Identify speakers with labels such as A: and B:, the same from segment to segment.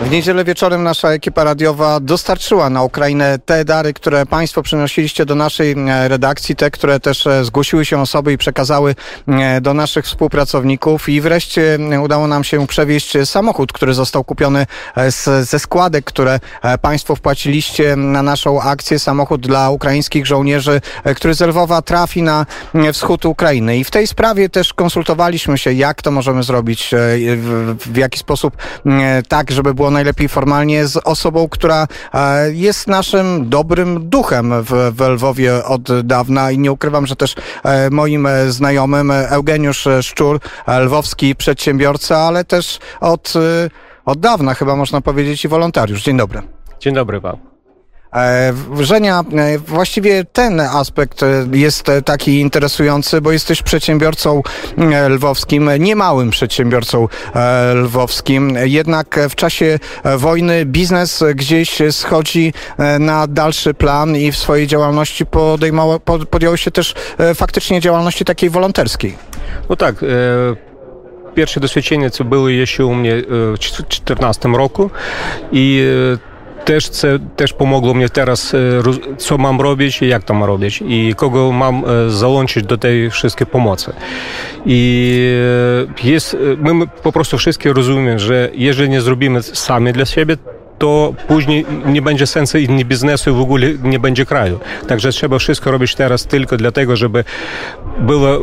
A: W niedzielę wieczorem nasza ekipa radiowa dostarczyła na Ukrainę te dary, które Państwo przynosiliście do naszej e, redakcji, te, które też e, zgłosiły się osoby i przekazały e, do naszych współpracowników. I wreszcie udało nam się przewieźć samochód, który został kupiony z, ze składek, które Państwo wpłaciliście na naszą akcję. Samochód dla ukraińskich żołnierzy, który z Lwowa trafi na wschód Ukrainy. I w tej sprawie też konsultowaliśmy się, jak to możemy zrobić, w, w jaki sposób tak, żeby było najlepiej formalnie z osobą, która e, jest naszym dobrym duchem w, w Lwowie od dawna i nie ukrywam, że też e, moim e, znajomym Eugeniusz Szczur, lwowski przedsiębiorca, ale też od, od dawna chyba można powiedzieć i wolontariusz. Dzień dobry.
B: Dzień dobry Wam.
A: E, Żenia, e, właściwie ten aspekt e, jest e, taki interesujący, bo jesteś przedsiębiorcą e, lwowskim, niemałym przedsiębiorcą e, lwowskim. Jednak e, w czasie e, wojny biznes gdzieś schodzi e, na dalszy plan i w swojej działalności podejmował, pod- podjął się też e, faktycznie działalności takiej wolonterskiej.
B: No tak, e, pierwsze doświadczenie to było jeszcze u mnie e, w 2014 roku i e, też, też pomogło mnie teraz, e, co mam robić i jak to mam robić i kogo mam e, załączyć do tej wszystkiej pomocy. I e, jest, my po prostu wszystkie rozumiemy, że jeżeli nie zrobimy sami dla siebie, to później nie będzie sensu i biznesu i w ogóle nie będzie kraju. Także trzeba wszystko robić teraz tylko dlatego, żeby było, e,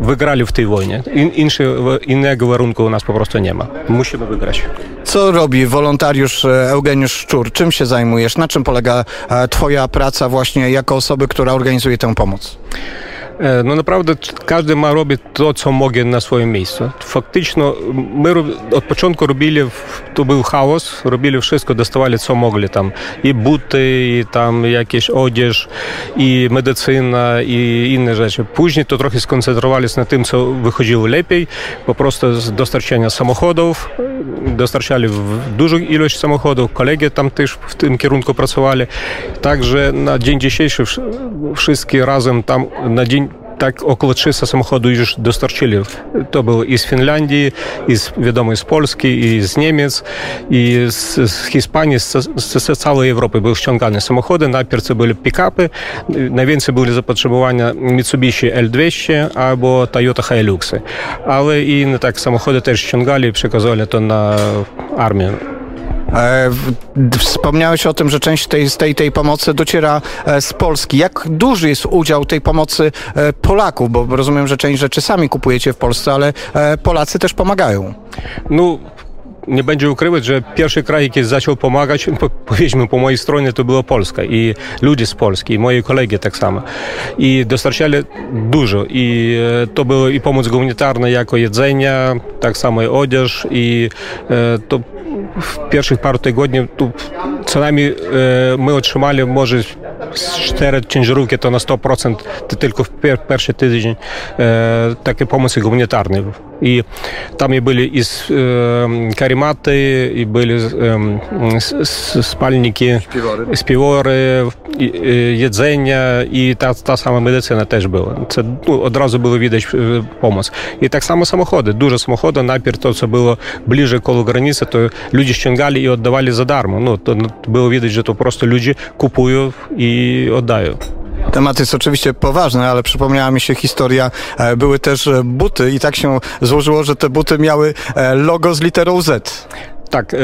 B: wygrali w tej wojnie. In, inszy, innego warunku u nas po prostu nie ma. Musimy wygrać.
A: Co robi wolontariusz e, Eugeniusz Szczur? Czym się zajmujesz? Na czym polega e, Twoja praca właśnie jako osoby, która organizuje tę pomoc?
B: E, no naprawdę każdy ma robić to, co mogę na swoim miejscu. Faktyczno my od początku robili, to był chaos, robili wszystko, dostawali co mogli tam. I buty, i tam jakieś odzież, i medycyna, i inne rzeczy. Później to trochę skoncentrowali się na tym, co wychodziło lepiej, po prostu dostarczania samochodów, dostarczali dużą ilość samochodów, kolegi tam też w tym kierunku pracowali. Także na dzień dzisiejszy wszystkie razem tam na dzień tak około 300 samochodów już dostarczyli. To było i z Finlandii, i z, wiadomo, i z Polski, i z Niemiec, i z, z Hiszpanii, z, z, z całej Europy były ściągane samochody. Najpierw to były pick-upy, najwięcej były zapotrzebowania Mitsubishi L200 albo Toyota Hiluxy. Ale i inne tak samochody też ściągali i przekazali to na armię.
A: E, Wspomniałeś o tym, że część tej, tej, tej pomocy dociera e, z Polski. Jak duży jest udział tej pomocy e, Polaków? Bo rozumiem, że część rzeczy sami kupujecie w Polsce, ale Polacy też pomagają.
B: Ну, nie będzie ukrywać, że pierwszy kraj, jaki zaczął pomagać, po- powiedzmy po mojej stronie, to była Polska i ludzie z Polski, i moi kolegi tak samo. I dostarczali dużo. I e, to było i pomoc humanitarna, jako jedzenia, tak samo i odzież. I e, to w pierwszych paru tygodni tu co najmniej e, my otrzymali może cztery ciężarówki, to na 100% to tylko w pier- pierwszy tydzień takie pomocy humanitarnej. И там и были и э, е, карематы, и были э, е, спальники, шпіворы. співоры, єдзення, е, і та, та сама медицина теж була. Це ну, одразу було відач помоць. І так само самоходи, дуже самоходи, напір, то це було ближе коло границі, то люди щенгали і віддавали задармо. Ну, то ну, було відач, що то просто люди купую і віддаю.
A: Temat jest oczywiście poważny, ale przypomniała mi się historia. e, Były też e, buty i tak się złożyło, że te buty miały e, logo z literą Z.
B: Tak, e,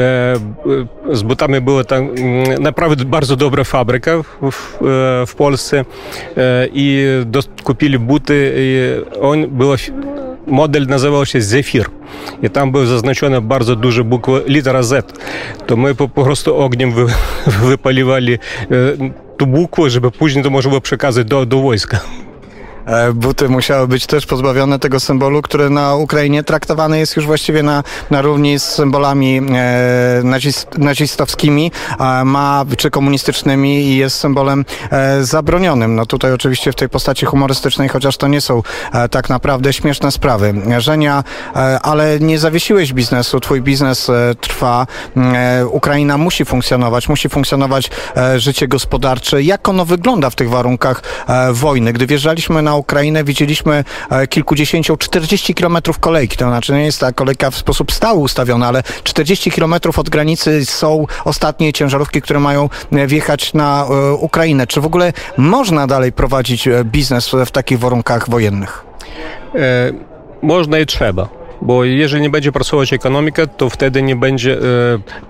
B: z butami była tam mm, naprawdę bardzo dobra fabryka w, w, Polsce e, i kupili buty. I on był, model nazywał się Zephyr. I tam był zaznaczona bardzo duża bukwa litera Z. To my po, po prostu ogniem wy, wypaliwali bukву, żeby później to można było przekazać do, do wojska.
A: E, Buty musiały być też pozbawione tego symbolu, który na Ukrainie traktowany jest już właściwie na, na równi z symbolami e, nazist, nazistowskimi, a ma, czy komunistycznymi i jest symbolem e, zabronionym. No tutaj oczywiście w tej postaci humorystycznej, chociaż to nie są e, tak naprawdę śmieszne sprawy. Żenia, e, ale nie zawiesiłeś biznesu, twój biznes e, trwa. E, Ukraina musi funkcjonować, musi funkcjonować e, życie gospodarcze. Jak ono wygląda w tych warunkach e, wojny? Gdy wjeżdżaliśmy na na Ukrainę, widzieliśmy kilkudziesięciu, 40 kilometrów kolejki. To znaczy nie jest ta kolejka w sposób stały ustawiona, ale 40 kilometrów od granicy są ostatnie ciężarówki, które mają wjechać na Ukrainę. Czy w ogóle można dalej prowadzić biznes w takich warunkach wojennych?
B: E, można i trzeba bo jeżeli nie będzie pracować ekonomika, to wtedy nie będzie e,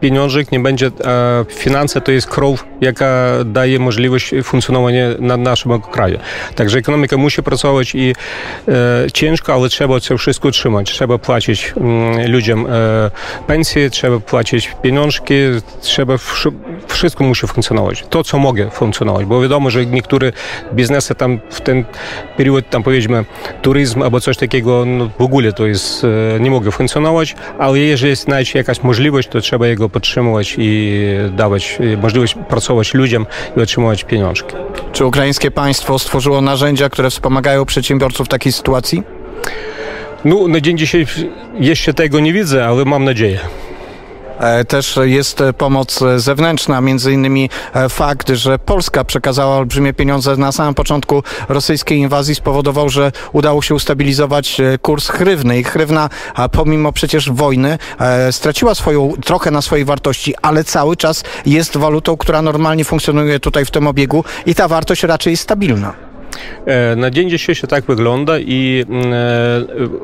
B: pieniążek, nie będzie e, finanse, to jest krew, jaka daje możliwość funkcjonowania na naszym kraju. Także ekonomika musi pracować i e, ciężko, ale trzeba to wszystko trzymać. Trzeba płacić mm, ludziom pensje, trzeba płacić pieniążki, trzeba wszystko musi funkcjonować. To, co mogę funkcjonować, bo wiadomo, że niektóre biznesy tam w ten period, tam powiedzmy, turyzm albo coś takiego, no, w ogóle to jest nie mogę funkcjonować, ale jeżeli znajdzie jakaś możliwość, to trzeba jego podtrzymywać i dawać możliwość pracować ludziom i otrzymywać pieniążki.
A: Czy ukraińskie państwo stworzyło narzędzia, które wspomagają przedsiębiorców w takiej sytuacji?
B: No, na dzień dzisiejszy jeszcze tego nie widzę, ale mam nadzieję.
A: E, też jest pomoc zewnętrzna, między innymi e, fakt, że Polska przekazała olbrzymie pieniądze na samym początku rosyjskiej inwazji spowodował, że udało się ustabilizować e, kurs hrywny i hrywna pomimo przecież wojny straciła swoją trochę na swojej wartości, ale cały czas jest walutą, która normalnie funkcjonuje tutaj w tym obiegu i ta wartość raczej jest stabilna.
B: Na dzień dzisiejszy tak wygląda i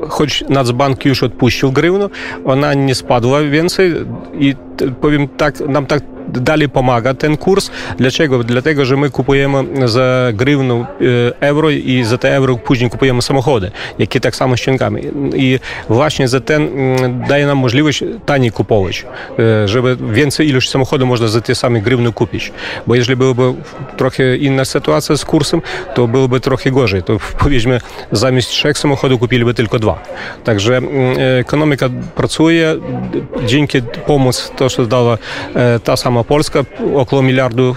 B: choć Nacbank już odpuścił grywno, ona nie spadła więcej i powiem tak, nam tak dalej pomaga ten kurs. Dlaczego? Dlatego, że my kupujemy za grywną euro i za te euro później kupujemy samochody, jakie tak samo ściągamy. I właśnie za ten daje nam możliwość taniej kupować, żeby więcej ilość samochodów można za te same grywny kupić. Bo jeżeli byłaby trochę inna sytuacja z kursem, to byłoby trochę gorzej. To powiedzmy zamiast trzech samochodów kupiliby tylko dwa. Także ekonomika pracuje, dzięki pomoc to, co dała ta sama Polska, około miliardu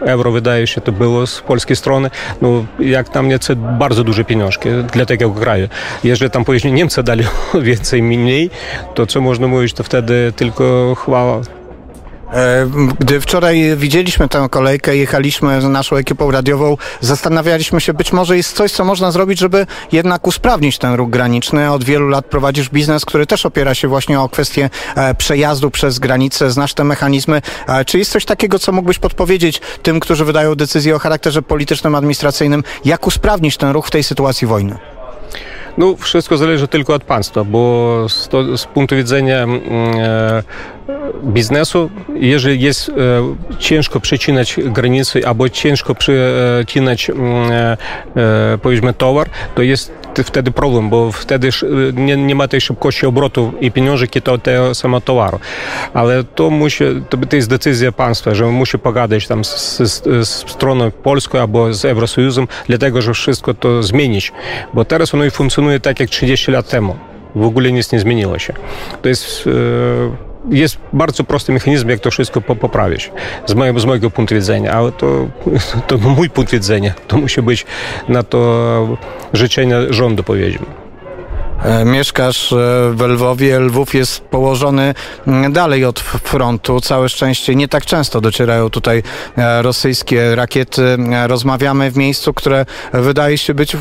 B: euro wydaje się to było z polskiej strony. No, jak na mnie to bardzo duże pieniążki dla tego kraju. Jeżeli tam powiedzmy Niemcy dali więcej, mniej, to co można mówić, to wtedy tylko chwała
A: E, gdy wczoraj widzieliśmy tę kolejkę, jechaliśmy z naszą ekipą radiową, zastanawialiśmy się, być może jest coś, co można zrobić, żeby jednak usprawnić ten ruch graniczny. Od wielu lat prowadzisz biznes, który też opiera się właśnie o kwestię e, przejazdu przez granicę, znasz te mechanizmy. E, czy jest coś takiego, co mógłbyś podpowiedzieć tym, którzy wydają decyzje o charakterze politycznym, administracyjnym, jak usprawnić ten ruch w tej sytuacji wojny?
B: No, wszystko zależy tylko od państwa, bo z, to, z punktu widzenia mm, e, biznesu, jeżeli jest e, ciężko przecinać granice albo ciężko przecinać mm, e, powiedzmy towar, to jest wtedy problem, bo wtedy nie, nie ma tej szybkości obrotu i pieniążki to tego samego towaru. Ale to musi, to, to jest decyzja państwa, że musi pogadać tam z, z, z stroną polską albo z Eurosojuzem, dlatego, że wszystko to zmienić, bo teraz ono funkcjonuje tak jak 30 lat temu. W ogóle nic nie zmieniło się. To jest jest bardzo prosty mechanizm, jak to wszystko poprawić, z mojego, z mojego punktu widzenia, ale to, to mój punkt widzenia. To musi być na to życzenie rządu, powiedzmy.
A: E, mieszkasz e, w Lwowie. Lwów jest położony dalej od frontu. Całe szczęście nie tak często docierają tutaj e, rosyjskie rakiety. Rozmawiamy w miejscu, które wydaje się być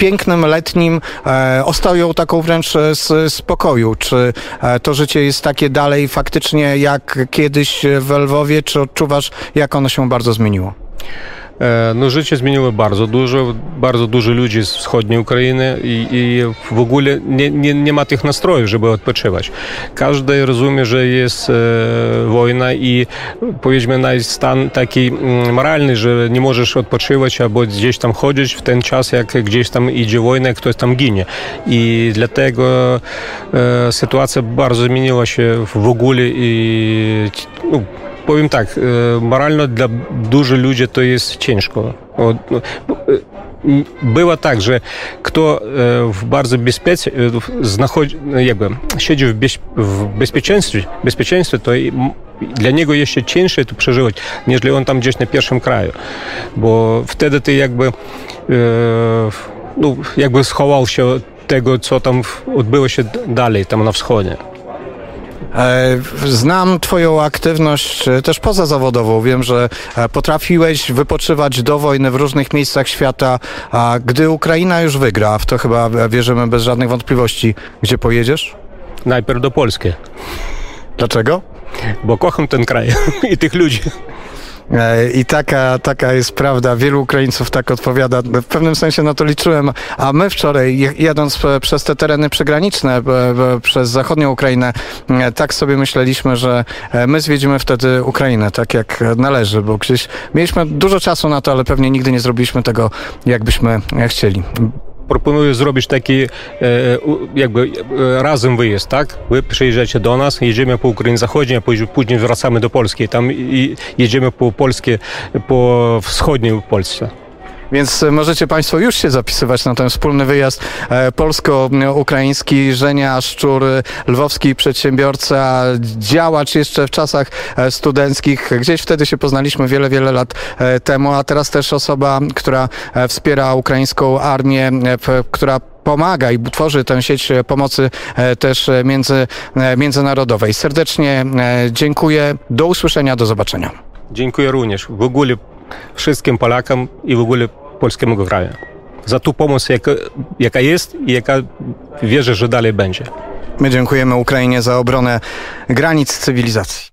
A: pięknym, letnim e, ostoją taką wręcz z spokoju. Czy e, to życie jest takie dalej faktycznie jak kiedyś w Lwowie, czy odczuwasz, jak ono się bardzo zmieniło?
B: E, no, życie zmieniło bardzo dużo, bardzo dużo ludzi z wschodniej Ukrainy i, w ogóle nie, nie, nie, ma tych nastrojów, żeby odpoczywać. Każdy rozumie, że jest e, wojna i powiedzmy na stan taki mm, moralny, że nie możesz odpoczywać albo gdzieś tam chodzić w ten czas, jak gdzieś tam idzie wojna, ktoś tam ginie. I dlatego e, sytuacja bardzo zmieniła się w ogóle i no, powiem tak, e, moralno dla dużych ludzi to jest ciężko. No, e, było tak, że kto e, w bardzo bezpieczeństwie, znachodzi, jakby siedzi w, bez, w bezpieczeństwie, bezpieczeństwie, to dla niego jeszcze cięższe to przeżywać, niż on tam gdzieś na pierwszym kraju. Bo wtedy ty jakby no, jakby schował się tego, co tam odbyło się dalej, tam na wschodzie.
A: E, Znam Twoją aktywność e, też pozazawodową. Wiem, że e, potrafiłeś wypoczywać do wojny w różnych miejscach świata, a gdy Ukraina już wygra, w to chyba wierzymy bez żadnych wątpliwości, gdzie pojedziesz?
B: Najpierw do Polski,
A: Dlaczego?
B: bo kocham ten kraj i tych ludzi.
A: E, I taka, taka jest prawda. Wielu Ukraińców tak odpowiada. W pewnym sensie na to liczyłem. A my wczoraj, jadąc przez te tereny przygraniczne, przez zachodnią Ukrainę, e, tak sobie myśleliśmy, że e, my zwiedzimy wtedy Ukrainę, tak jak należy, bo gdzieś mieliśmy dużo czasu na to, ale pewnie nigdy nie zrobiliśmy tego, jakbyśmy chcieli.
B: Proponuję zrobić taki e, jakby e, razem wyjazd, tak? Wy przyjeżdżacie do nas, jedziemy po Ukrainie Zachodniej, a później, wracamy do Polski. Tam jedziemy po polskie, po wschodniej Polsce.
A: Więc e, możecie Państwo już się zapisywać na ten wspólny wyjazd e, polsko-ukraiński. Żenia Szczur, e, lwowski przedsiębiorca, działacz jeszcze w czasach studenckich. Gdzieś wtedy się poznaliśmy wiele, wiele lat temu, a teraz też osoba, która wspiera ukraińską armię, która pomaga i tworzy tę sieć pomocy też między, międzynarodowej. Serdecznie dziękuję. Do usłyszenia, do zobaczenia.
B: Dziękuję również w ogóle wszystkim Polakom i w ogóle polskiemu kraju za tą pomoc, jaka, jaka jest i jaka wierzę, że dalej będzie.
A: My dziękujemy Ukrainie za obronę granic cywilizacji.